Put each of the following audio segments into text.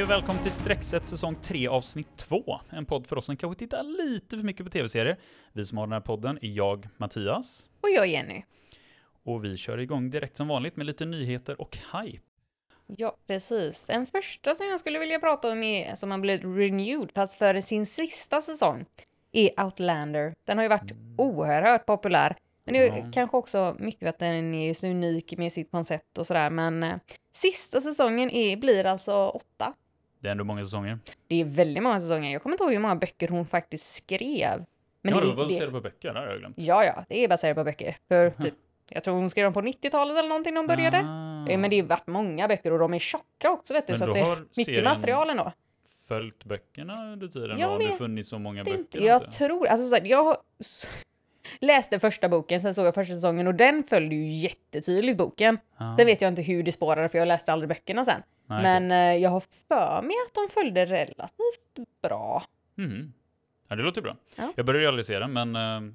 Hej och välkommen till Streckset säsong 3 avsnitt 2. En podd för oss som kanske tittar lite för mycket på tv-serier. Vi som har den här podden är jag, Mattias. Och jag Jenny. Och vi kör igång direkt som vanligt med lite nyheter och hype. Ja, precis. Den första som jag skulle vilja prata om är som har blivit renewed, fast för sin sista säsong, är Outlander. Den har ju varit oerhört populär. Men det är Ja. kanske också mycket för att den är så unik med sitt koncept och sådär. Men eh, sista säsongen är, blir alltså åtta. Det är ändå många säsonger. Det är väldigt många säsonger. Jag kommer inte ihåg hur många böcker hon faktiskt skrev. Men ja, det, det var baserat på böcker, det har jag glömt. ja, ja, det är baserat på böcker. För typ, jag tror hon skrev dem på 90-talet eller någonting de började. Ah. Eh, Men det har varit många böcker och de är tjocka också vet du. Men så det är mycket material ändå. Följt böckerna under tiden? Jag? Har det funnits så många är inte- böcker? Jag inte? tror, alltså så här, jag läste första boken, sen såg jag första säsongen och den följde ju jättetydligt boken. Ah. Sen vet jag inte hur det spårade för jag läste aldrig böckerna sen. Nej, Men eh, jag har för mig att de följde relativt bra. Mhm. Ja, det låter bra. Ja. Jag började realisera, men eh,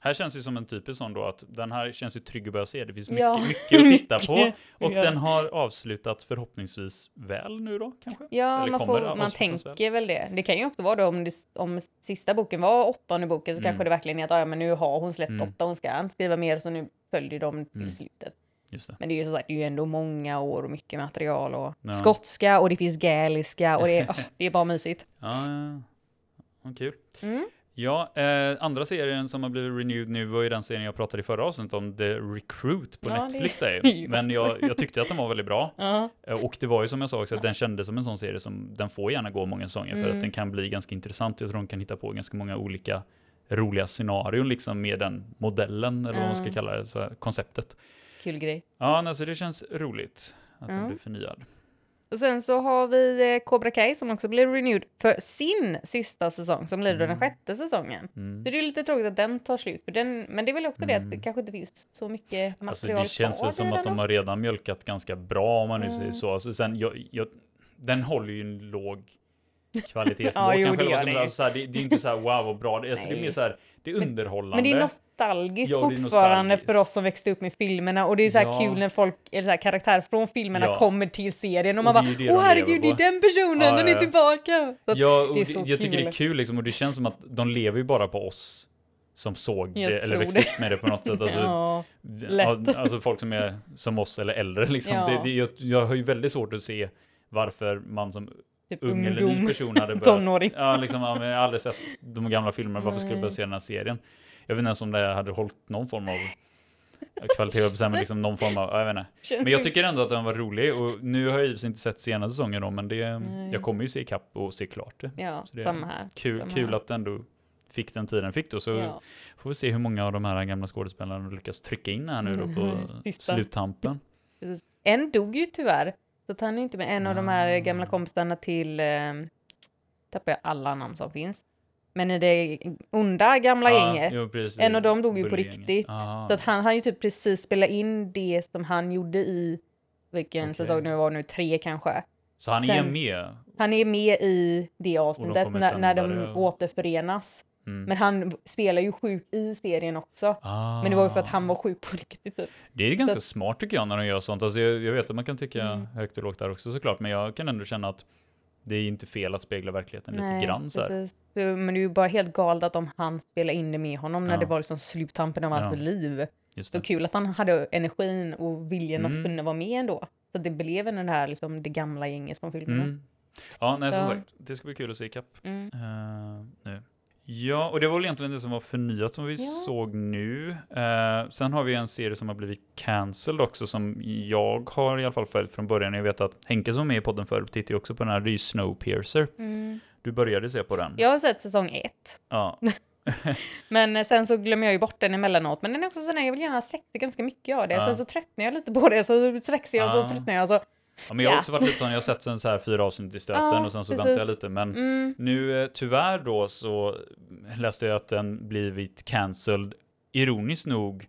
här känns det som en typisk sån då att den här känns ju trygg att börja se. Det finns mycket, Ja, mycket att titta på. Och Ja. den har avslutat förhoppningsvis väl nu då, kanske? Ja, Eller man, får, man tänker väl det. Det kan ju också vara då om, det, om sista boken var åttonde boken så Mm. kanske det verkligen är att ja, men nu har hon släppt Mm. åtta, hon ska inte skriva mer så nu följer de till Mm. slutet. Det. Men det är ju så sagt, det är ju ändå många år och mycket material och Ja. skotska och det finns gaeliska och det är, åh, det är bara mysigt. Ja, ja. kul. Mm. Ja, eh, andra serien som har blivit renewed nu var ju den serien jag pratade i förra avsnittet om, The Recruit på Ja, Netflix. Det Men jag, jag tyckte att den var väldigt bra. Ja. Eh, Och det var ju som jag sa också, att den kändes som en sån serie som den får gärna gå många säsonger för Mm. att den kan bli ganska intressant. Jag tror de kan hitta på ganska många olika roliga scenarion liksom med den modellen, eller vad man ska kalla det, så här, konceptet. Kul grej. Ja, nej, så det känns roligt att den blir förnyad. Och sen så har vi eh, Cobra Kai som också blir renewed för sin sista säsong som blir då den Mm. sjätte säsongen. Mm. Så det är lite tråkigt att den tar slut. Den, men det är väl också det att Mm. det kanske inte finns så mycket Alltså material det känns väl som att de har redan mjölkat ganska bra om man nu Mm. säger så. Alltså sen, jag, jag, den håller ju en låg kvalitetsnivå Ja, jo, kanske. det gör det säga. ju. så här, det, det är inte så här wow vad bra. Alltså, det är mer så här, det är underhållande. Men det är nostalgiskt Ja, det är fortfarande nostalgiskt. för oss som växte upp med filmerna och det är så här Ja. kul när folk, eller så här karaktärer från filmerna Ja. kommer till serien och Och man bara åh herregud det är på." den personen, den är tillbaka! Så Ja, och det är så jag tycker det är kul. kul liksom, och det känns som att de lever ju bara på oss som såg Jag det, eller växte upp med det på något sätt. Alltså, ja, alltså folk som är som oss eller äldre liksom. Ja. Det, det, jag, jag har ju väldigt svårt att se varför man som typ ung eller ny person hade börjat tonåring. Ja, liksom, ja, men jag har aldrig sett de gamla filmerna. Varför skulle jag Nej. börja se den här serien? Jag vet inte ens om det hade hållit någon form av kvalitet, men liksom någon form av, ja, jag vet inte. Men jag tycker ändå att den var rolig och nu har jag givetvis inte sett senaste säsongen då, men det, Nej. jag kommer ju se ikapp och se klart det. Ja, det samma här. Kul, Samma kul här. att ändå fick den tiden den fick då, så Ja. får vi se hur många av de här gamla skådespelarna lyckas trycka in här nu då på sluttampen. En dog ju tyvärr, så att han är inte med en av de här gamla kompisarna till, eh, tappar jag alla namn som finns, men i det onda gamla gänget. jo, precis. En av dem dog ju på riktigt. Ah. Så att han har ju typ precis spelat in det som han gjorde i, vilken Okej. säsong det var nu, tre kanske. Så han är sen- med? Han är med i det avsnittet kommer när, när de det och- återförenas. Mm. Men han spelar ju sjuk i serien också. Ah. Men det var ju för att han var sjuk på riktigt typ. Det är ganska Så- smart tycker jag när de gör sånt. Alltså jag, jag vet att man kan tycka Mm. högt och lågt där också såklart, men jag kan ändå känna att det är inte fel att spegla verkligheten lite grann så. Så, men det är ju bara helt galet att om han spelar in det med honom när Ja. det var liksom sluttampen av Ja. hans liv. Just Så det. kul att han hade energin och viljan Mm. att kunna vara med ändå. Så det blev den här liksom det gamla gänget från filmerna. Mm. Ja, nej som Så- sagt, det ska bli kul att se ikapp Mm. uh, nu. Ja, och det var väl egentligen det som var förnyat som vi Ja. såg nu. Eh, sen har vi en serie som har blivit cancelled också som jag har i alla fall följt från början. Jag vet att Henke som är med i podden förut tittar också på den här, det är ju Snowpiercer. Mm. Du började se på den. Jag har sett säsong ett. Ja. Men eh, sen så glömmer jag ju bort den emellanåt. Men den är också sån här, jag vill gärna sträcka ganska mycket av det. Ja. Sen så tröttnar jag lite på det, så sträcks jag och så tröttnar jag. Så. Ja, men jag har också varit lite sån, jag har sett sen så här fyra avsnitt i stöten Ja, och sen så precis. väntar jag lite. Men Mm. Nu eh, tyvärr då så läste jag att den blivit cancelled ironiskt nog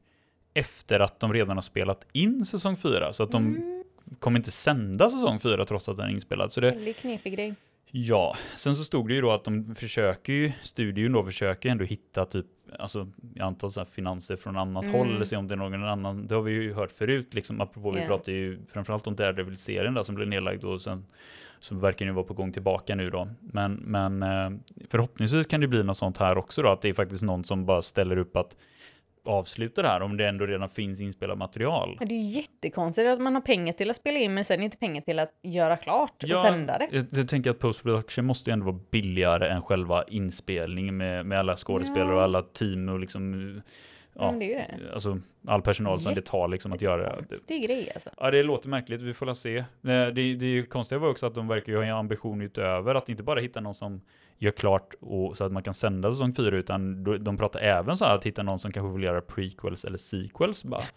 efter att de redan har spelat in säsong 4 så att de Mm. kommer inte sända säsong 4 trots att den är inspelad. Så det, Väldigt knepig grej. Ja, sen så stod det ju då att de försöker ju, studion då försöker ändå hitta typ, alltså jag antar så finanser från annat Mm. håll eller se om det är någon annan, det har vi ju hört förut liksom, apropå vi Ja. pratar ju framförallt om Daredevil-serien där som blev nedlagd och sen så verkar ju vara på gång tillbaka nu då. Men, men eh, förhoppningsvis kan det bli något sånt här också då, att det är faktiskt någon som bara ställer upp att avsluta det här om det ändå redan finns inspelat material. Men det är jättekonstigt att man har pengar till att spela in men sen inte pengar till att göra klart och sända det. Jag, jag tänker att post-production måste ju ändå vara billigare än själva inspelningen med, med alla skådespelare Ja. och alla team och liksom, ja, Men det är ju det. alltså all personal som det tar liksom att göra det. Grej alltså. Ja, det låter märkligt, vi får la se. Det, det, är ju konstiga var också att de verkar ju ha en ambition utöver att inte bara hitta någon som gör klart och, så att man kan sända säsong 4 utan de, de pratar även så här att hitta någon som kanske vill göra prequels eller sequels bara.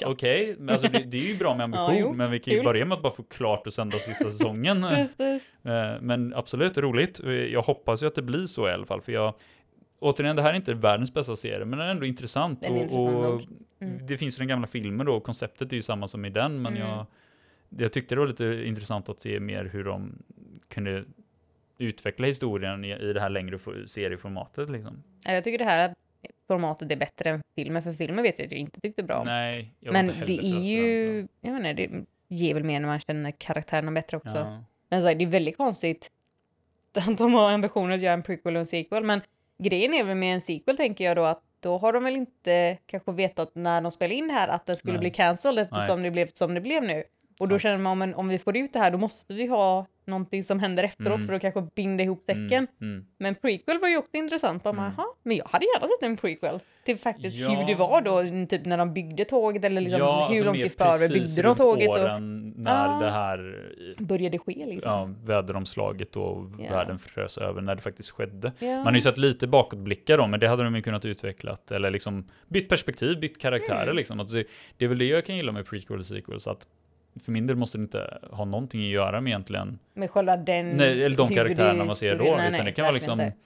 Ja, Okej, men alltså det, det är ju bra med ambition, Ja, men vi kan ju börja med att bara få klart och sända sista säsongen. Eh, Men absolut roligt. Jag hoppas ju att det blir så i alla fall, för jag Återigen, det här är inte världens bästa serie, men den är ändå intressant. Den är och, intressant och. Mm. Det finns ju den gamla filmen då, och konceptet är ju samma som i den, men Mm. jag, jag tyckte det var lite intressant att se mer hur de kunde utveckla historien i, i det här längre fo- serieformatet. Liksom. Ja, Jag tycker det här formatet är bättre än filmen, för filmen vet jag att jag inte tyckte bra om. Nej, jag Men det är ju, jag vet inte, det ger väl mer när man känner karaktärerna bättre så. också. Ja. Men så här, det är väldigt konstigt att de har ambitionen att göra en prequel och en sequel. Men grejen är väl med en sequel tänker jag då att då har de väl inte kanske vetat när de spelade in här att den skulle Nej. bli cancelled eftersom det blev som det blev nu. Och då känner man men om vi får ut det här då måste vi ha någonting som händer efteråt Mm. för att kanske binda ihop säcken. Mm, mm. Men prequel var ju också intressant. Bara, Mm. "Jaha, men jag hade gärna sett en prequel till faktiskt Ja. hur det var då, typ när de byggde tåget eller liksom ja, hur alltså långt i förväg byggde de tåget och när Ja. det här började ske liksom. ja, väderomslaget och Ja. världen frös över när det faktiskt skedde. Ja. Man har ju sett lite bakåtblickar då, men det hade de ju kunnat utvecklat eller liksom bytt perspektiv, bytt karaktärer Mm. liksom. Alltså, det är väl det jag kan gilla med prequel och sequels, att för min del måste det inte ha någonting att göra med egentligen Med själva den nej, eller de karaktärerna man ser då. Nej, utan nej, det kan vara liksom inte.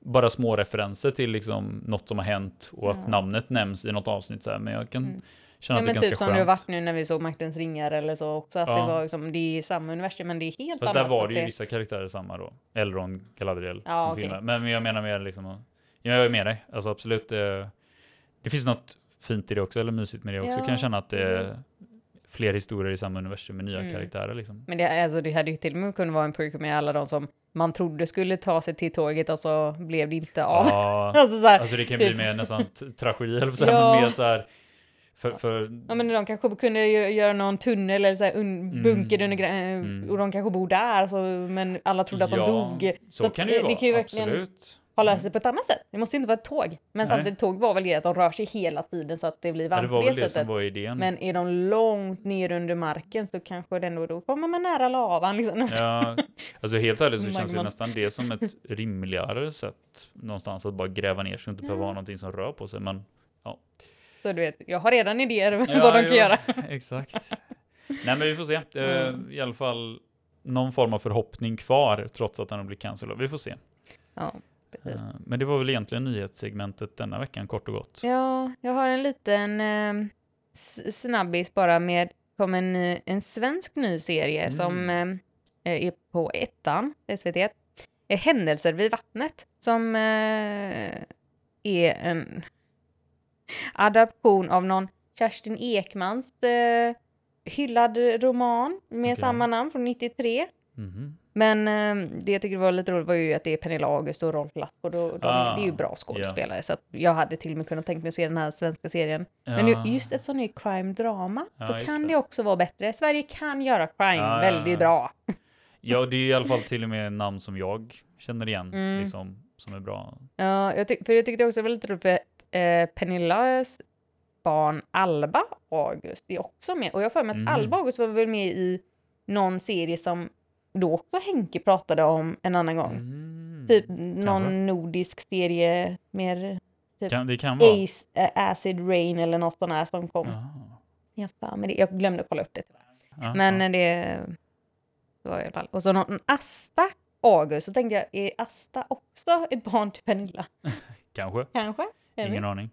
bara små referenser till liksom något som har hänt och Ja. att namnet nämns i något avsnitt så här, men jag kan Mm. känna Ja, att det är ganska typ som skönt. det har varit nu när vi såg Maktens ringar eller så också, att Ja. det var liksom, det är samma universum men det är helt Fast annat. där var det ju vissa karaktärer samma då. Elrond, Galadriel, Ja, filmen. Men jag menar mer liksom, ja, jag är med dig. Alltså absolut, eh, det finns något fint i det också, eller mysigt med det också. Ja, kan jag känna att det. Fler historier i samma universum med nya Mm. karaktärer liksom. Men det, alltså, det hade ju till och med kunnat vara en prequel med alla de som man trodde skulle ta sig till tåget och så blev det inte av. Ja, Alltså så här, alltså det kan typ. bli mer nästan tragedi, eller så här, Ja. men mer så här, för, för Ja men de kanske kunde göra någon tunnel eller så här un- bunker under grä- Mm. och de kanske bor där så, men alla trodde att de ja, dog. Så, att kan det ju det vara, kan ju verkligen- absolut. Har löst sig på ett annat sätt. Det måste ju inte vara ett tåg. Men Nej. samtidigt tåg var väl det att de rör sig hela tiden så att det blir Ja, varmt det var väl det det som var idén. Men är de långt ner under marken så kanske den då, då kommer man nära lavan liksom. Ja, alltså helt ärligt så känns God. nästan det som ett rimligare sätt någonstans att bara gräva ner sig och inte behöva Ja. ha någonting som rör på sig. Men Så du vet, jag har redan idéer om Ja, vad de kan göra. Exakt. Nej men vi får se. Mm. I alla fall någon form av förhoppning kvar trots att den har blivit cancellad. Vi får se. Ja, precis. Eh, Men det var väl egentligen nyhetssegmentet denna veckan kort och gott. Ja, jag har en liten eh, snabbis bara med kom en, en svensk ny serie Mm. som eh, är på ettan, SVT. Eh, Händelser vid vattnet som eh, är en adaption av någon Kerstin Ekmans eh, hyllad roman med Okej. samma namn från 93. Mhm. Men eh, det jag tycker var lite roligt var ju att det är Pernilla August och Rolf Lass och då, de, Ah, det är ju bra skådespelare så att jag hade till och med kunnat tänka mig att se den här svenska serien. Men Ja. ju- just eftersom det är crime-drama Ja, så kan det. det. också vara bättre. Sverige kan göra crime ja, väldigt bra. Ja, det är i alla fall till och med namn som jag känner igen, Mm. liksom, som är bra. Ja, jag för jag tyckte också det var lite roligt för eh, Pernillas barn Alba August är också med. Och jag har för mig att Mhm. Alba August var väl med i någon serie som då också Henke pratade om en annan gång. Mm. Typ någon Kanske. nordisk serie, mer Kan, det kan vara. Ace, eh, Acid Rain eller något sånt här som kom. Ja. Fan, men det, jag glömde kolla upp det. Ja, Men eh, det var i alla fall. Och så någon Asta August, så tänkte jag, är Asta också ett barn till Pernilla? Kanske. Kanske? Ingen aning.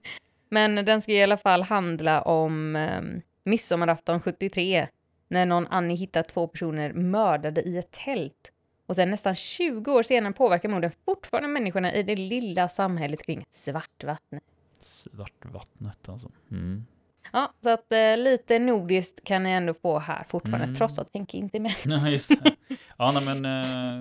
Men den ska i alla fall handla om um, midsommarafton 73 när någon Annie hittar två personer mördade i ett tält Och sen nästan 20 år senare påverkar morden fortfarande människorna i det lilla samhället kring Svartvattnet. Svartvattnet alltså. Mm. Ja, så att eh, lite nordiskt kan ni ändå få här fortfarande, Mm. trots att Henke inte är med. Ja, just det. Ja, nej, men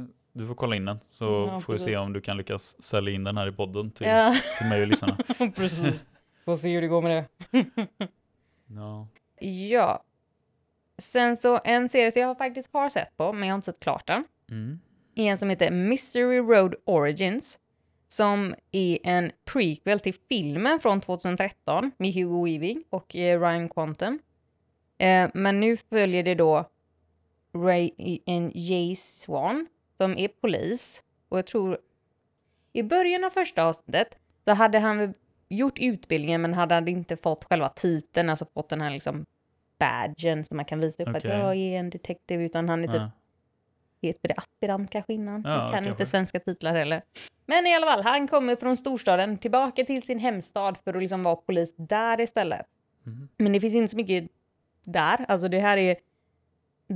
eh, du får kolla in den så Ja, får vi se om du kan lyckas sälja in den här i podden till, Ja, till mig och lyssnarna. precis. Får se hur det går med det. Ja. Ja. Sen så en serie som jag faktiskt har sett på, men jag har inte sett klart den. Mm. är en som heter Mystery Road Origins. Som är en prequel till filmen från 2013 med Hugo Weaving och eh, Ryan Quantum. Eh, men nu följer det då Ray, en Jay Swan som är polis. Och jag tror i början av första avsnittet så hade han gjort utbildningen men hade han inte fått själva titeln, alltså fått den här liksom badgen som man kan visa upp Okej. att jag är en detective utan han är typ Ja. heter det aspirant kanske innan. Ja, jag kan kanske. inte svenska titlar heller. Men i alla fall, han kommer från storstaden tillbaka till sin hemstad för att liksom vara polis där istället. Mhm. Men det finns inte så mycket där. Alltså det här är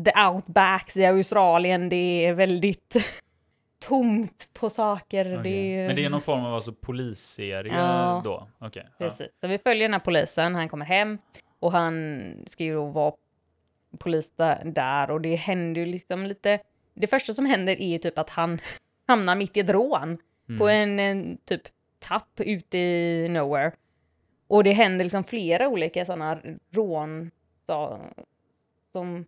the outbacks i Australien. Det är väldigt tomt på saker. Det Okej. är, Men det är någon form av alltså, polisserie Ja. då? Ja. Precis. Så vi följer den här polisen, han kommer hem och han ska ju då vara polis där- och det händer ju liksom lite... Det första som händer är ju typ att han hamnar mitt i ett rån på Mm. en, en typ tapp ute i nowhere. Och det händer liksom flera olika sådana rån så, som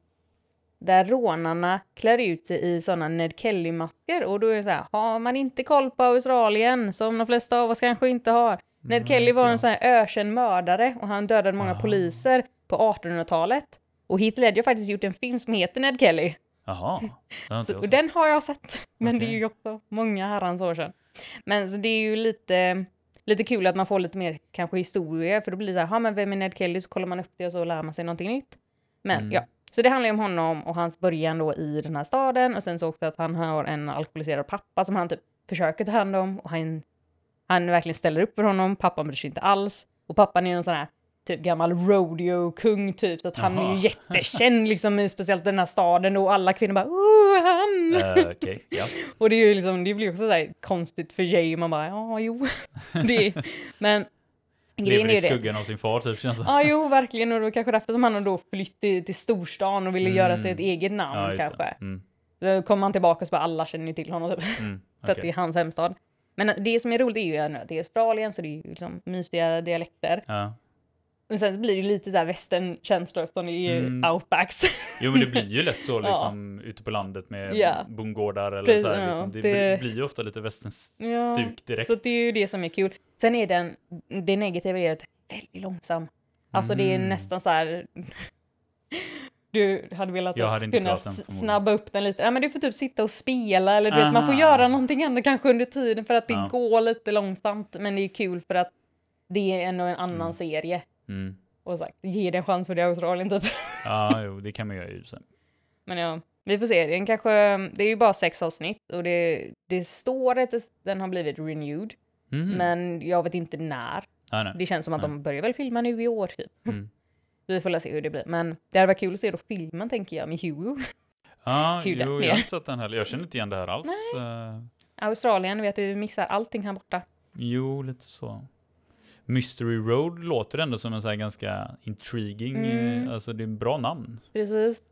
där rånarna klär ut sig i sådana Ned Kelly-masker och då är det så här, har man inte koll på Australien, som de flesta av oss kanske inte har. Ned Mm, Kelly var en sån här ökänd mördare och han dödade många Aha. poliser på 1800-talet. Och Heath Ledger har faktiskt gjort en film som heter Ned Kelly. Jaha, Så, och den har jag sett, men det är ju också många herrans år sedan. Men så det är ju lite, lite kul att man får lite mer kanske historia, för då blir det så här, "Ha, men vem är Ned Kelly? Så kollar man upp det och så lär man sig någonting nytt. Men Mm. ja, så det handlar ju om honom och hans början då i den här staden och sen så också att han har en alkoholiserad pappa som han typ försöker ta hand om och han, han verkligen ställer upp för honom. Pappan bryr sig inte alls och pappan är en sån här typ gammal rodeo-kung typ, så att han är Jaha. ju jättekänd liksom, i speciellt den här staden och alla kvinnor bara oh, han! Eh, Okej, ja. Och det är ju liksom, det blir också så här konstigt för Jay, man bara ja, jo. det är, men grejen Lever är i det. skuggan av sin far typ känns det. Ja, jo, verkligen. Och det var kanske därför som han då flytt till, till storstan och ville Mm. göra sig ett eget namn Ja, kanske. Mm. Då kommer han tillbaka och så bara alla känner ju till honom typ, Mm. för att det är hans hemstad. Men det som är roligt är ju att det är Australien så det är ju liksom mysiga dialekter. Ja. Men sen så blir det ju lite så här västern-känslor som i Mm. outbacks. Jo men det blir ju lätt så Ja. liksom ute på landet med Ja. bondgårdar eller Precis, så här, ja, liksom. det, det- blir ju ofta lite västerns ja, direkt. så det är ju det som är kul. Sen är den, det negativa är att den är väldigt långsam. Alltså det är Mm. nästan så här... Du hade velat Jag hade kunna snabba upp den lite. Ja, men du får typ sitta och spela eller du vet, man får Aha. göra någonting annat kanske under tiden för att det Ja. går lite långsamt. Men det är kul för att det är ändå en annan Mm. serie. Mm. Och sagt, ge det en chans för det är Australien typ. Ja, jo, det kan man göra ju sen. Men ja, vi får se. Den kanske, det är ju bara sex avsnitt och det, det står att den har blivit renewed. Mhm. Men jag vet inte när. Nej. Det känns som att Nej. de börjar väl filma nu i år typ. Mm. Vi får se hur det blir. Men det hade varit kul att se då filmen tänker jag med Hugo. Ja, Kul, jo, jag har inte sett den heller. Jag känner inte igen det här alls. Eh, Australien, vet du, missar allting här borta. jo, lite så. Mystery Road låter ändå som en så här ganska intriguing, Mm. eh, alltså det är en bra namn. Precis.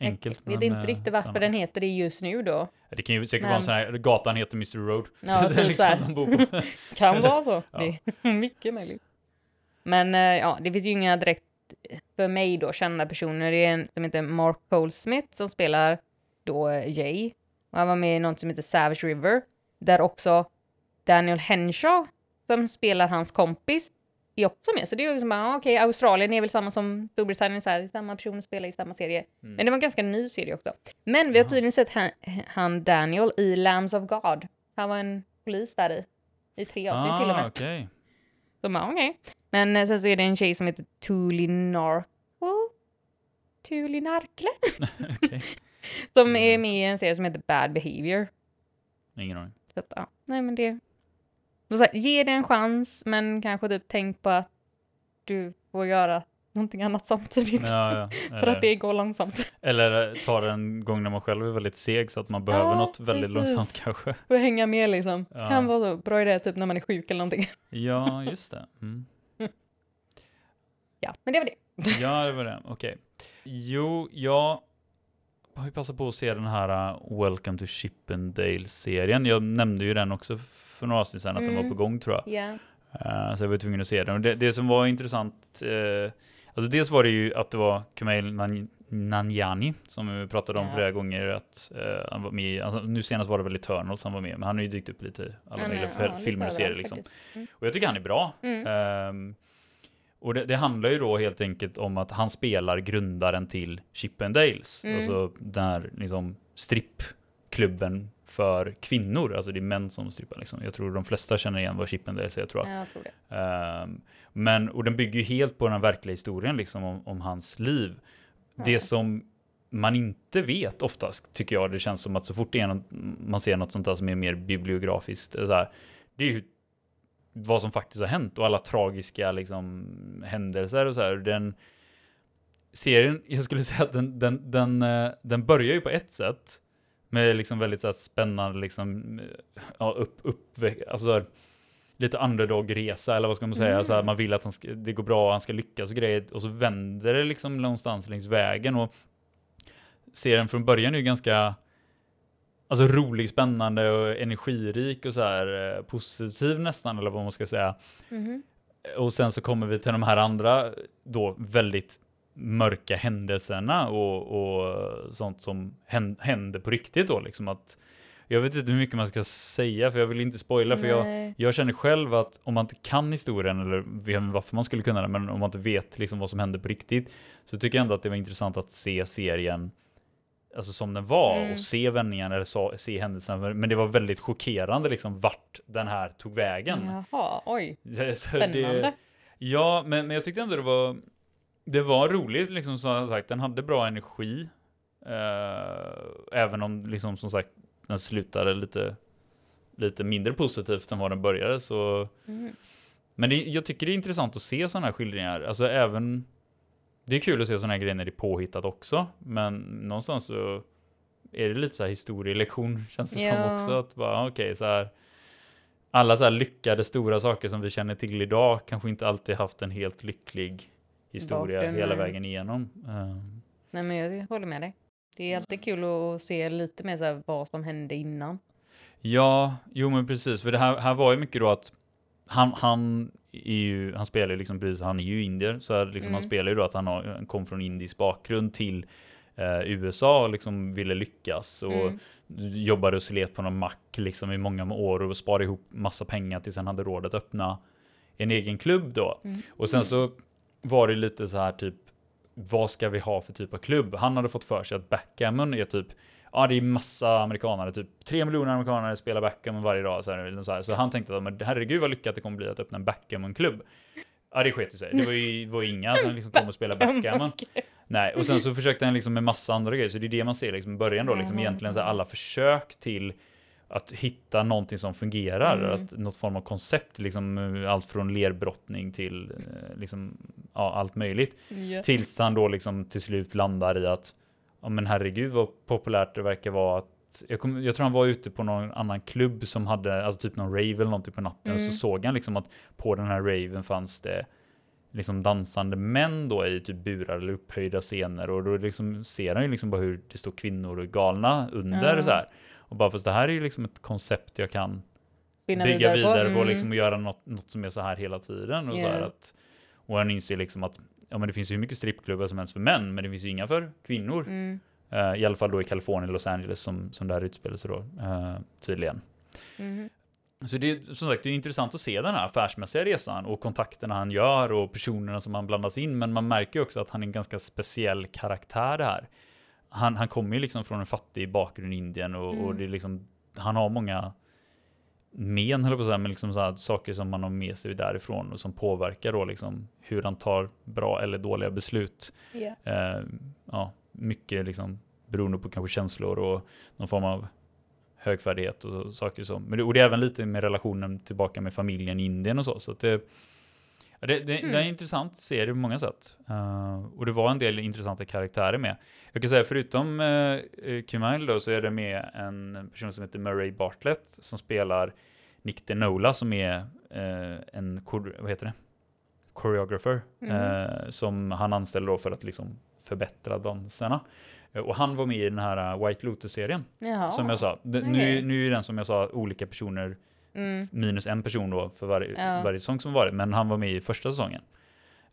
Enkelt. jag vet inte eh, riktigt varför den heter det just nu då. Det kan ju säkert Men- vara en sån här, gatan heter Mystery Road. Ja, typ liksom så. Kan vara så. Ja. Det är mycket möjligt. Men ja, det finns ju inga direkt för mig då kända personer. Det är en som heter Mark Goldsmith som spelar då eh, Jay. Och han var med i något som heter Savage River. Där också Daniel Henshaw som spelar hans kompis är också med. Så det är ju liksom bara, ah, okej, Australien är väl samma som Storbritannien, så här, samma personer spelar i samma serie. Mm. Men det var en ganska ny serie också. Men vi har tydligen sett han, han Daniel i Lambs of God. Han var en polis där i. I tre avsnitt till och med. Ah, Så bara, okej. Men eh, sen så är det en tjej som heter Tulinarkle. Tulinarkle? Okej. Som är med i en serie som heter Bad Behavior. Ingen aning. Så att, ja, nej men det... Så här, ge det en chans, men kanske typ tänk på att du får göra någonting annat samtidigt. Ja, ja. För att det går långsamt. eller tar en gång när man själv är väldigt seg så att man behöver Ja, något väldigt precis. långsamt kanske. För att hänga med liksom. Ja. Kan vara så bra idé typ när man är sjuk eller någonting. Ja, just det. Mm. Ja, men det var det. Ja, det var det. Okej. Jo, jag har ju passat på att se den här uh, Welcome to Chippendale-serien. Jag nämnde ju den också för några avsnitt sedan att den var Mm. på gång tror jag. Ja. Eh, så jag var tvungen att se den. Och det, det som var intressant, uh, alltså dels var det ju att det var Kumail Nan- Nanjiani som vi pratade om Ja. flera gånger att eh, han var med alltså, nu senast var det väl Eternals han var med, men han har ju dykt upp lite i alla möjliga ja, filmer och serier liksom. Mm. Och jag tycker han är bra. Mm. Ehm, och det, det handlar ju då helt enkelt om att han spelar grundaren till Chippendales. Mm. Alltså den här liksom strippklubben för kvinnor. Alltså det är män som strippar liksom. Jag tror de flesta känner igen vad Chippendales är tror jag. Ja, jag tror det. Ehm, men, och den bygger ju helt på den verkliga historien liksom om, om hans liv. Ja. Det som man inte vet oftast, tycker jag, det känns som att så fort något, man ser något sånt där som är mer bibliografiskt, så här, det är ju vad som faktiskt har hänt och alla tragiska liksom, händelser och så här. Den serien, jag skulle säga att den, den, den, eh, den börjar ju på ett sätt med liksom väldigt så här, spännande, liksom, ja, upp, upp, alltså så här, lite underdog-resa eller vad ska man säga, Mm. så här, man vill att han ska, det går bra, han ska lyckas och grejer, och så vänder det liksom någonstans längs vägen och serien från början är ju ganska Alltså rolig, spännande och energirik och så här eh, positiv nästan eller vad man ska säga. Mhm. Och sen så kommer vi till de här andra då väldigt mörka händelserna och, och sånt som hän- händer på riktigt då liksom att jag vet inte hur mycket man ska säga för jag vill inte spoila för jag, jag känner själv att om man inte kan historien eller varför man skulle kunna det, men om man inte vet liksom vad som hände på riktigt så tycker jag ändå att det var intressant att se serien alltså som den var Mm. och se vändningen eller se händelsen. Men det var väldigt chockerande liksom vart den här tog vägen. Jaha, oj. Så- så Spännande. Det, ja, men, men jag tyckte ändå det var, det var roligt liksom som sagt. Den hade bra energi. Eh, även om liksom som sagt den slutade lite, lite mindre positivt än vad den började så Mhm. men det, jag tycker det är intressant att se sådana här skildringar. Alltså även... Det är kul att se sådana här grejer när det är påhittat också. Men någonstans så är det lite så här historielektion känns det Ja. som också. Att bara okej så här. Alla så här lyckade stora saker som vi känner till idag kanske inte alltid haft en helt lycklig historia hela nej. vägen igenom. Ehm, Nej, men jag håller med dig. Det är alltid kul att se lite mer så här vad som hände innan. Ja, jo men precis. För det här, här var ju mycket då att han, han är ju, han spelar ju liksom precis, han är ju indier, så här, liksom, han Mm. spelar ju då att han, har, han kom från indisk bakgrund till eh, USA och liksom ville lyckas och Mm. jobbade och slet på någon mack liksom i många år och sparade ihop massa pengar tills han hade råd att öppna en egen klubb då. Mm. Och sen så var det lite så här typ, vad ska vi ha för typ av klubb? Han hade fått för sig att backgammon är typ, ja det är massa amerikanare, typ tre miljoner amerikanare spelar backgammon varje dag. Så, här, eller så, här. så han tänkte att men herregud vad lyckat det kommer bli att öppna en backgammon-klubb. Ja det sket sig, det var ju var inga som liksom kom och spelade backgammon. Nej, och sen så försökte han liksom med massa andra grejer, så det är det man ser liksom i början då, liksom egentligen så alla försök till att hitta någonting som fungerar, Mm. att, något form av koncept, liksom allt från lerbrottning till eh, liksom, ja, allt möjligt. Ja. Tills han då liksom till slut landar i att, ja men herregud vad populärt det verkar vara att, jag, kom, jag tror han var ute på någon annan klubb som hade, alltså typ någon rave eller någonting på natten, och Mm. så såg han liksom att på den här raven fanns det liksom dansande män då i typ burar eller upphöjda scener och då liksom ser han ju liksom bara hur det står kvinnor och galna under Ja. så här. Och bara fast det här är ju liksom ett koncept jag kan Spinna bygga vidare, på, Mm. liksom och göra något, något som är så här hela tiden. Och, så här Ja. att, och han inser liksom att ja, men det finns ju hur mycket strippklubbar som helst för män, men det finns ju inga för kvinnor. Mm. Eh, I alla fall då i Kalifornien, Los Angeles som, som det här utspelar sig då, eh, tydligen. Mhm. Så det är som sagt det är intressant att se den här affärsmässiga resan och kontakterna han gör och personerna som han blandas in. Men man märker ju också att han är en ganska speciell karaktär det här. Han, han kommer ju liksom från en fattig bakgrund i Indien och, och Mm. det är liksom, han har många men, höll på att säga, men liksom så här, saker som man har med sig därifrån och som påverkar då liksom hur han tar bra eller dåliga beslut. Ja. Eh, ja, mycket liksom beroende på kanske känslor och någon form av högfärdighet och saker som. Men det, och det är även lite med relationen tillbaka med familjen i Indien och så. Så det, Det, det, Mm. det är en intressant serie på många sätt. Eh, och det var en del intressanta karaktärer med. Jag kan säga förutom uh, Kumail då så är det med en person som heter Murray Bartlett som spelar Nick DeNola som är eh, en, vad heter det? Choreographer. Mhm. eh, som han anställer då för att liksom förbättra danserna. Eh, och han var med i den här eh, White Lotus-serien. Som jag sa. Okej. nu, nu är den som jag sa olika personer Mm. minus en person då för varje, Ja. varje säsong som varit, men han var med i första säsongen.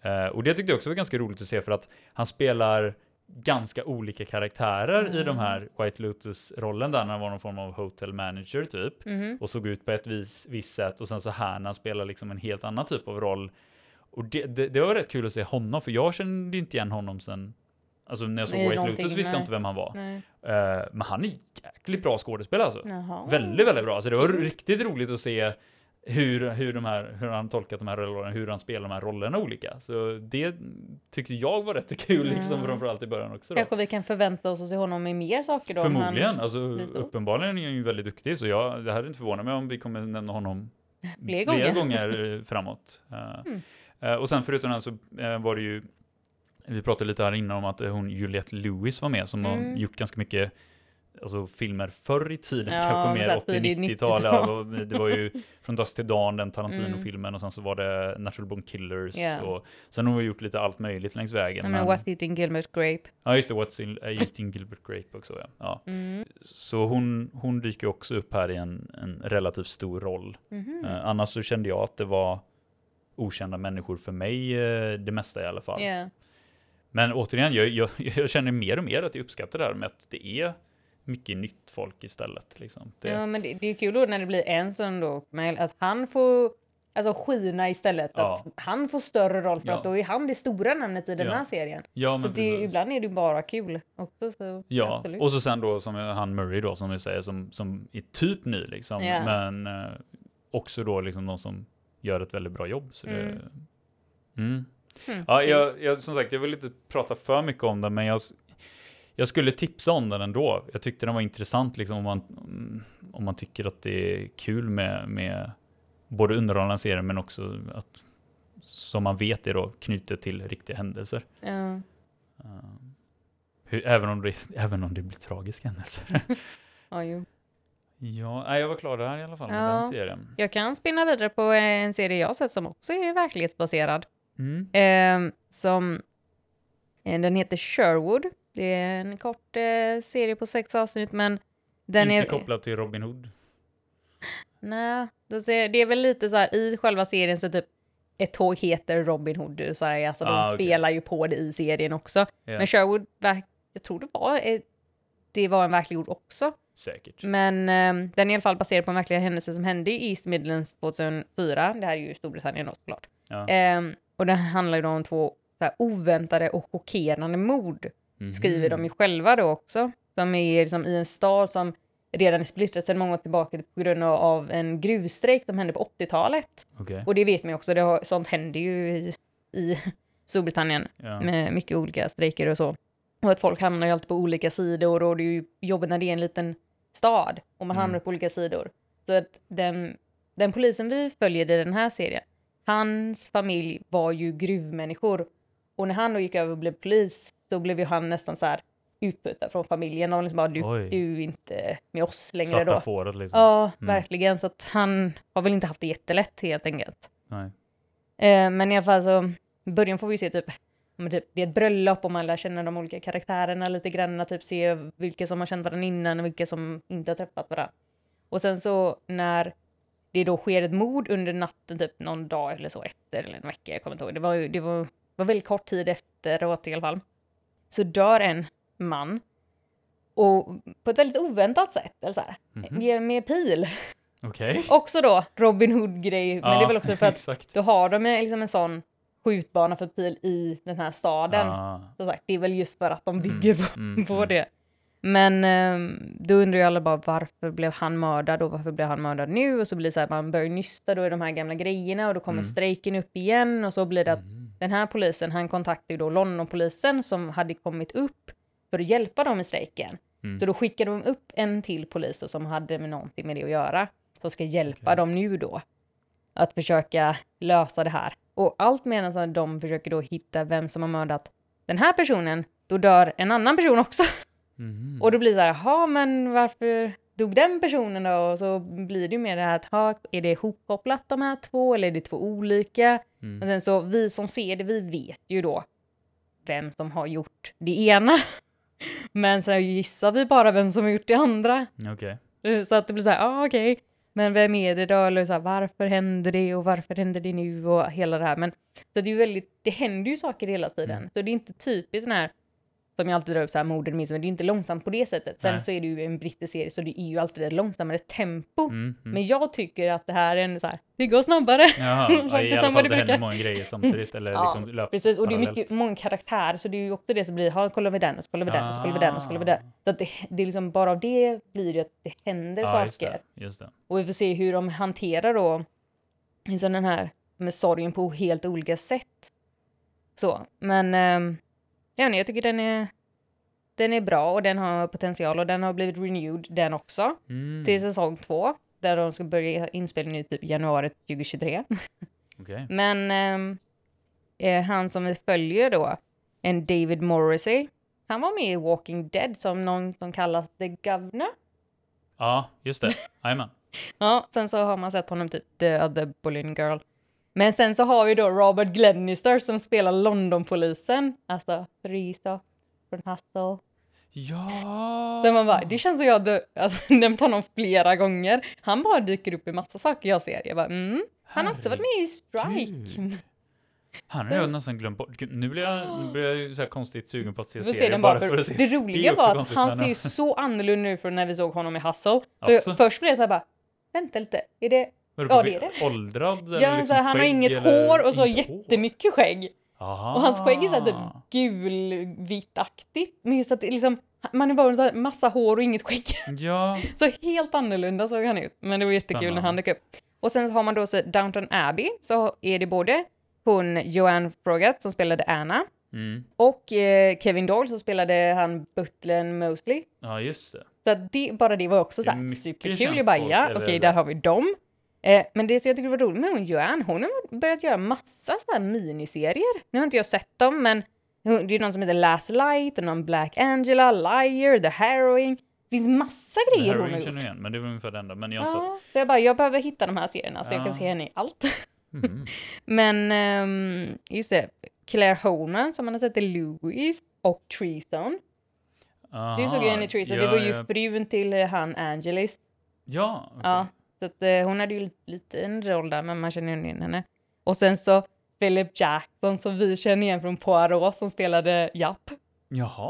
Eh, och det tyckte jag också var ganska roligt att se för att han spelar ganska olika karaktärer i Mm. de här White Lotus-rollen där när han var någon form av hotel manager typ Mhm. och såg ut på ett vis, visst sätt och sen så här när han spelar liksom en helt annan typ av roll. Och det, det, det var rätt kul att se honom för jag kände inte igen honom sen Alltså när jag såg White Lotus visste jag inte vem han var. Eh, men han är jäkligt bra skådespelare alltså. Jaha. Väldigt, väldigt bra. Alltså det var riktigt roligt att se hur, hur, de här, hur han tolkat de här rollerna, hur han spelar de här rollerna olika. Så det tyckte jag var rätt kul, liksom, Ja. framförallt i början också. Då. Kanske vi kan förvänta oss att se honom i mer saker då? om han- Förmodligen, alltså uppenbarligen är han ju väldigt duktig, så jag, det hade inte förvånat mig om vi kommer nämna honom Fler gånger. gånger framåt. Eh, Mm. eh, och sen förutom den så eh, var det ju, vi pratade lite här innan om att eh, hon Juliette Lewis var med, som har Mm. gjort ganska mycket alltså, filmer förr i tiden, Ja, kanske mer så här tidigt 80-90-tal. 90-tal. Ja, det var ju från Dust till Dawn, den Tarantino-filmen, och sen så var det Natural Born Killers. Ja. Och sen har hon gjort lite allt möjligt längs vägen. Ja, men What's Eating Gilbert Grape. Ja, just det, What's in, uh, Eating Gilbert Grape också. Ja. Ja. Mm. Så hon, hon dyker också upp här i en, en relativt stor roll. Mhm. Eh, annars så kände jag att det var okända människor för mig, eh, det mesta i alla fall. Ja. Men återigen, jag, jag, jag känner mer och mer att jag uppskattar det här med att det är mycket nytt folk istället. Liksom. Det, ja, men det, det är kul då när det blir en sån då, att han får alltså skina istället. Ja. Att han får större roll för Ja. att då är han det stora namnet i den Ja. här serien. ja, Så det, ibland är det bara kul också. Så Ja, absolut. och så sen då som han Murray då som vi säger som, som är typ ny liksom. Men eh, också då liksom de som gör ett väldigt bra jobb. Så det, Mm. Mm. Mm, Ja, jag, jag, som sagt, jag vill inte prata för mycket om den, men jag, jag skulle tipsa om den ändå. Jag tyckte den var intressant liksom, om, man, mm, om man tycker att det är kul med, med både underhållande serier, men också att, som man vet är då knutet till riktiga händelser. Ja. Uh, hur, även, om det, även om det blir tragiska händelser. Ja, jo. ja, jag var klar där i alla fall med Ja. den serien. Jag kan spinna vidare på en serie jag sett som också är verklighetsbaserad. Mm. Eh, som, eh, den heter Sherwood. Det är en kort eh, serie på sex avsnitt, men den Inte är... kopplad till Robin Hood. Nej, det är väl lite så här i själva serien så typ ett tåg heter Robin Hood, så här, alltså de Ah, okej. spelar ju på det i serien också. Ja, Men Sherwood, jag tror det var, eh, det var en verklig ord också. säkert. Men eh, den är i alla fall baserad på en verklig händelse som hände i East Midlands 2004. Det här är ju Storbritannien då såklart. Ja. Ehm, och den handlar ju då om två här, oväntade och chockerande mord, Mhm. skriver de ju själva då också. Som är liksom i en stad som redan är splittrad sedan många år tillbaka på grund av- en gruvstrejk som hände på 80-talet. Okej. Och det vet man ju också, det har, sånt händer ju i, i Storbritannien Ja. med mycket olika strejker och så. Och att folk hamnar ju alltid på olika sidor och det är ju jobbigt när det är en liten stad och man Mm. hamnar på olika sidor. Så att den, den polisen vi följer i den här serien, hans familj var ju gruvmänniskor. Och när han då gick över och blev polis så blev ju han nästan så här utbytta från familjen och liksom bara du, Oj. du är inte med oss längre Svarta då. fåret liksom. Ja, Mm. verkligen. Så att han har väl inte haft det jättelätt helt enkelt. Nej. Eh, men i alla fall så, i början får vi se typ, typ, det är ett bröllop och man lär känna de olika karaktärerna lite grann, typ se vilka som har känt varandra innan och vilka som inte har träffat varandra. Och sen så när det då sker ett mord under natten, typ någon dag eller så efter, eller en vecka, jag kommer inte ihåg, det var, det var, var väldigt kort tid efteråt i alla fall, så dör en man. Och på ett väldigt oväntat sätt, eller så här, Mhm. med, med pil. Okej. Också då Robin Hood-grej, men det är väl också för att Exakt. då har de liksom en sån skjutbana för pil i den här staden. Ah. Så sagt, det är väl just för att de bygger på, mm, på mm. det. Men ehm, då undrar ju alla bara varför blev han mördad och varför blev han mördad nu? Och så blir det så här, man börjar nysta då i de här gamla grejerna och då kommer Mm. strejken upp igen och så blir det att Mm. den här polisen, han kontaktar ju då Londonpolisen som hade kommit upp för att hjälpa dem i strejken. Mm. Så då skickar de upp en till polis då, som hade med någonting med det att göra, som ska hjälpa Okej. dem nu då att försöka lösa det här. Och allt medan de försöker då hitta vem som har mördat den här personen, då dör en annan person också. Mhm. Och då blir det så här, ja men varför dog den personen då? Och så blir det ju mer det här att, ha, är det ihopkopplat de här två eller är det två olika? Mm. Och sen så vi som ser det, vi vet ju då vem som har gjort det ena. Men så gissar vi bara vem som har gjort det andra. Okej. Så att det blir så här, ah, okej, men vem är det då? Eller så här, varför händer det och varför händer det nu och hela det här. Men så det är ju väldigt, det händer ju saker hela tiden. Mm. Så det är inte typiskt den här, som jag alltid drar upp så här, morden minns, men det är inte långsamt på det sättet. Sen Nej. så är det ju en brittisk serie så det är ju alltid ett långsammare tempo. Mm, mm. Men jag tycker att det här är en så här, det går snabbare. Jaha, ja, i alla fall det det händer många grejer samtidigt. Eller Ja, liksom löp Precis, och det är mycket, många karaktärer så det är ju också det som blir, ha kollar vi den och så kollar vi den och så kollar vi den och så kollar vi den. Så att det, det är liksom bara av det blir det att det händer Ja, just saker. det. Just det. Och vi får se hur de hanterar då liksom den här med sorgen på helt olika sätt. Så, men ähm, ja, jag tycker den är, den är bra och den har potential och den har blivit renewed den också Mm. till säsong två där de ska börja inspelningen i typ januari 2023. Okej. Men ehm, eh, han som vi följer då, en David Morrissey, han var med i Walking Dead som någon som kallas The Governor. Ja, just det. Jajamän. Ja, sen så har man sett honom typ The Other Bullying Girl. Men sen så har vi då Robert Glenister som spelar Londonpolisen, alltså Three Stocks från Hustle. Ja! Så man bara, det känns som jag har alltså, nämnt honom flera gånger. Han bara dyker upp i massa saker jag ser. Jag bara, mm. Han har också varit med i Strike. Han har jag nästan glömt bort. Nu blir jag, nu blir jag så här konstigt sugen på att se serien bara för, för, att se. det Det roliga också var att han ser ju så annorlunda ut från när vi såg honom i Hustle. Så Alltså? jag, först blev jag så här bara, vänta lite, är det... Ja, det är det. Åldrad? eller Ja, liksom han har inget eller hår och så inte hår? jättemycket skägg. Aha. Och hans skägg är så här typ gulvitaktigt. Men just att det liksom, man är bara massa hår och inget skägg. Ja, Så helt annorlunda såg han ut. Men det var jättekul när Spännande. han dök upp. Och sen så har man då så Downton Abbey, så är det både hon Joanne Froggatt som spelade Anna mm. och eh, Kevin Doyle som spelade han butlern Mosley. ja just det. Så det, bara det var också så är här superkul. Jag bara, ja, okej, så. där har vi dem. Eh, men det som jag tycker var roligt med hon Joanne, hon har börjat göra massa så här miniserier. Nu har inte jag sett dem, men det är någon som heter Last Light, och någon Black Angela, Liar, The Harrowing. Det finns massa Det grejer hon har har jag gjort. igen, men det var ungefär det enda. Men jag. Ja, så jag bara, jag behöver hitta de här serierna så jag Ja. kan se henne i allt. Mhm. Men ehm, just det, Claire Honan som man har sett i Louis och Treason. Du såg ju henne i Treason, det Ja, var ju ja. frun till han Angelis. Ja, okej. Ja, så att, eh, hon hade ju lite, en roll där, men man känner ju igen henne. Och sen så Philip Jackson som vi känner igen från Poirot som spelade Japp. Jaha,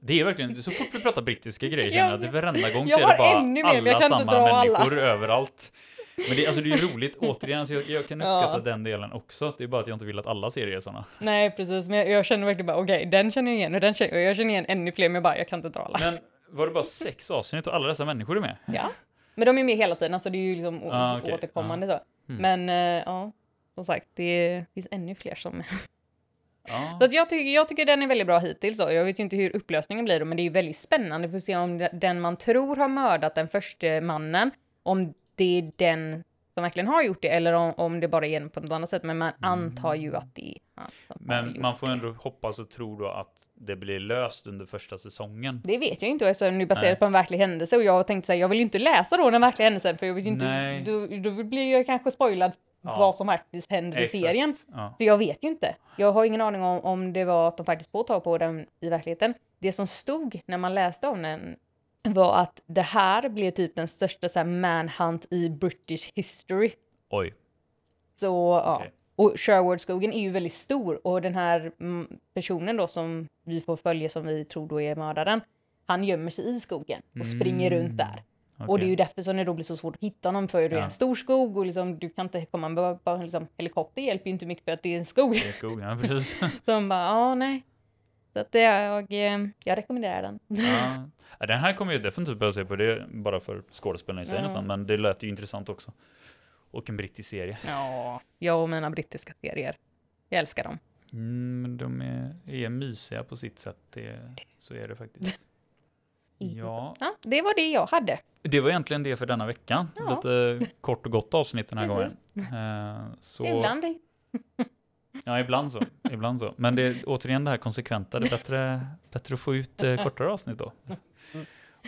det är verkligen, så fort vi pratar brittiska grejer känner Jag att det varenda gång jag så är det bara mer, alla samma dra alla. människor överallt. Men det, alltså det är ju roligt, återigen, alltså jag, jag kan Ja. uppskatta den delen också. Det är bara att jag inte vill att alla serier är sådana. Nej, precis, men jag, jag känner verkligen bara okej, den känner jag igen och den känner, och jag känner igen ännu fler, men jag bara jag kan inte dra alla. Men var det bara sex avsnitt och alla dessa människor är med? Ja, men de är med hela tiden, alltså det är ju liksom Ah, okej. återkommande så. Mm. Men eh, ja, som sagt, det finns ännu fler som Ja. Så att jag, tycker, jag tycker den är väldigt bra hittills. Då. Jag vet ju inte hur upplösningen blir, då, men det är ju väldigt spännande för att se om den man tror har mördat den första mannen, om det är den som verkligen har gjort det, eller om, om det bara är på något annat sätt. Men man antar ju att det är han som Men man får det. ändå hoppas och tro då att det blir löst under första säsongen. Det vet jag inte, alltså, nu baserat Nej. på en verklig händelse och jag tänkte säga, jag vill ju inte läsa då den verkliga händelsen för jag vet inte, Nej. då, då blir jag kanske spoilad Ja. vad som faktiskt händer i Exakt. serien. Ja. Så jag vet ju inte. Jag har ingen aning om, om det var att de faktiskt får tag på den i verkligheten. Det som stod när man läste om den var att det här blev typ den största så här, manhunt i British history. Oj. Så ja. Och Sherwoodskogen är ju väldigt stor och den här mm, personen då som vi får följa som vi tror då är mördaren. Han gömmer sig i skogen och springer Mm. runt där. Och Okej. det är ju därför som det då blir så svårt att hitta honom för det är Ja. en stor skog och liksom, du kan inte komma med liksom, helikopter hjälper ju inte mycket för att det är en skog. Det är skog, ja precis. Så de bara, ja nej. Så att jag, eh, jag rekommenderar den. Ja. Den här kommer jag definitivt börja se på, det bara för skådespelarna i sig Ja. nästan, men det lät ju intressant också. Och en brittisk serie. Ja, jag och mina brittiska serier. Jag älskar dem. Mm, de är, är mysiga på sitt sätt, det, så är det faktiskt. Ja, Ja, det var det jag hade. det var egentligen det för denna vecka. Ja. Lite kort och gott avsnitt den här Precis. gången. Eh, Så Ibland. Ja, ibland så. Ibland så. Men det är återigen det här konsekventa. Det är bättre, bättre att få ut eh, kortare avsnitt då.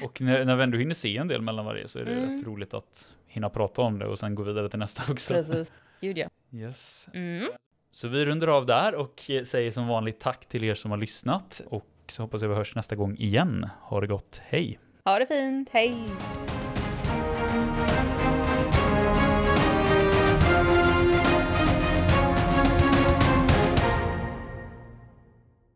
Och när, när vi ändå hinner se en del mellan varje så är det Mm. rätt roligt att hinna prata om det och sen gå vidare till nästa också. Precis. Gud ja. Yes. Mm. Så vi rundar av där och eh, säger som vanligt tack till er som har lyssnat och så hoppas jag vi hörs nästa gång igen. Ha det gott, hej! Ha det fint. Hej!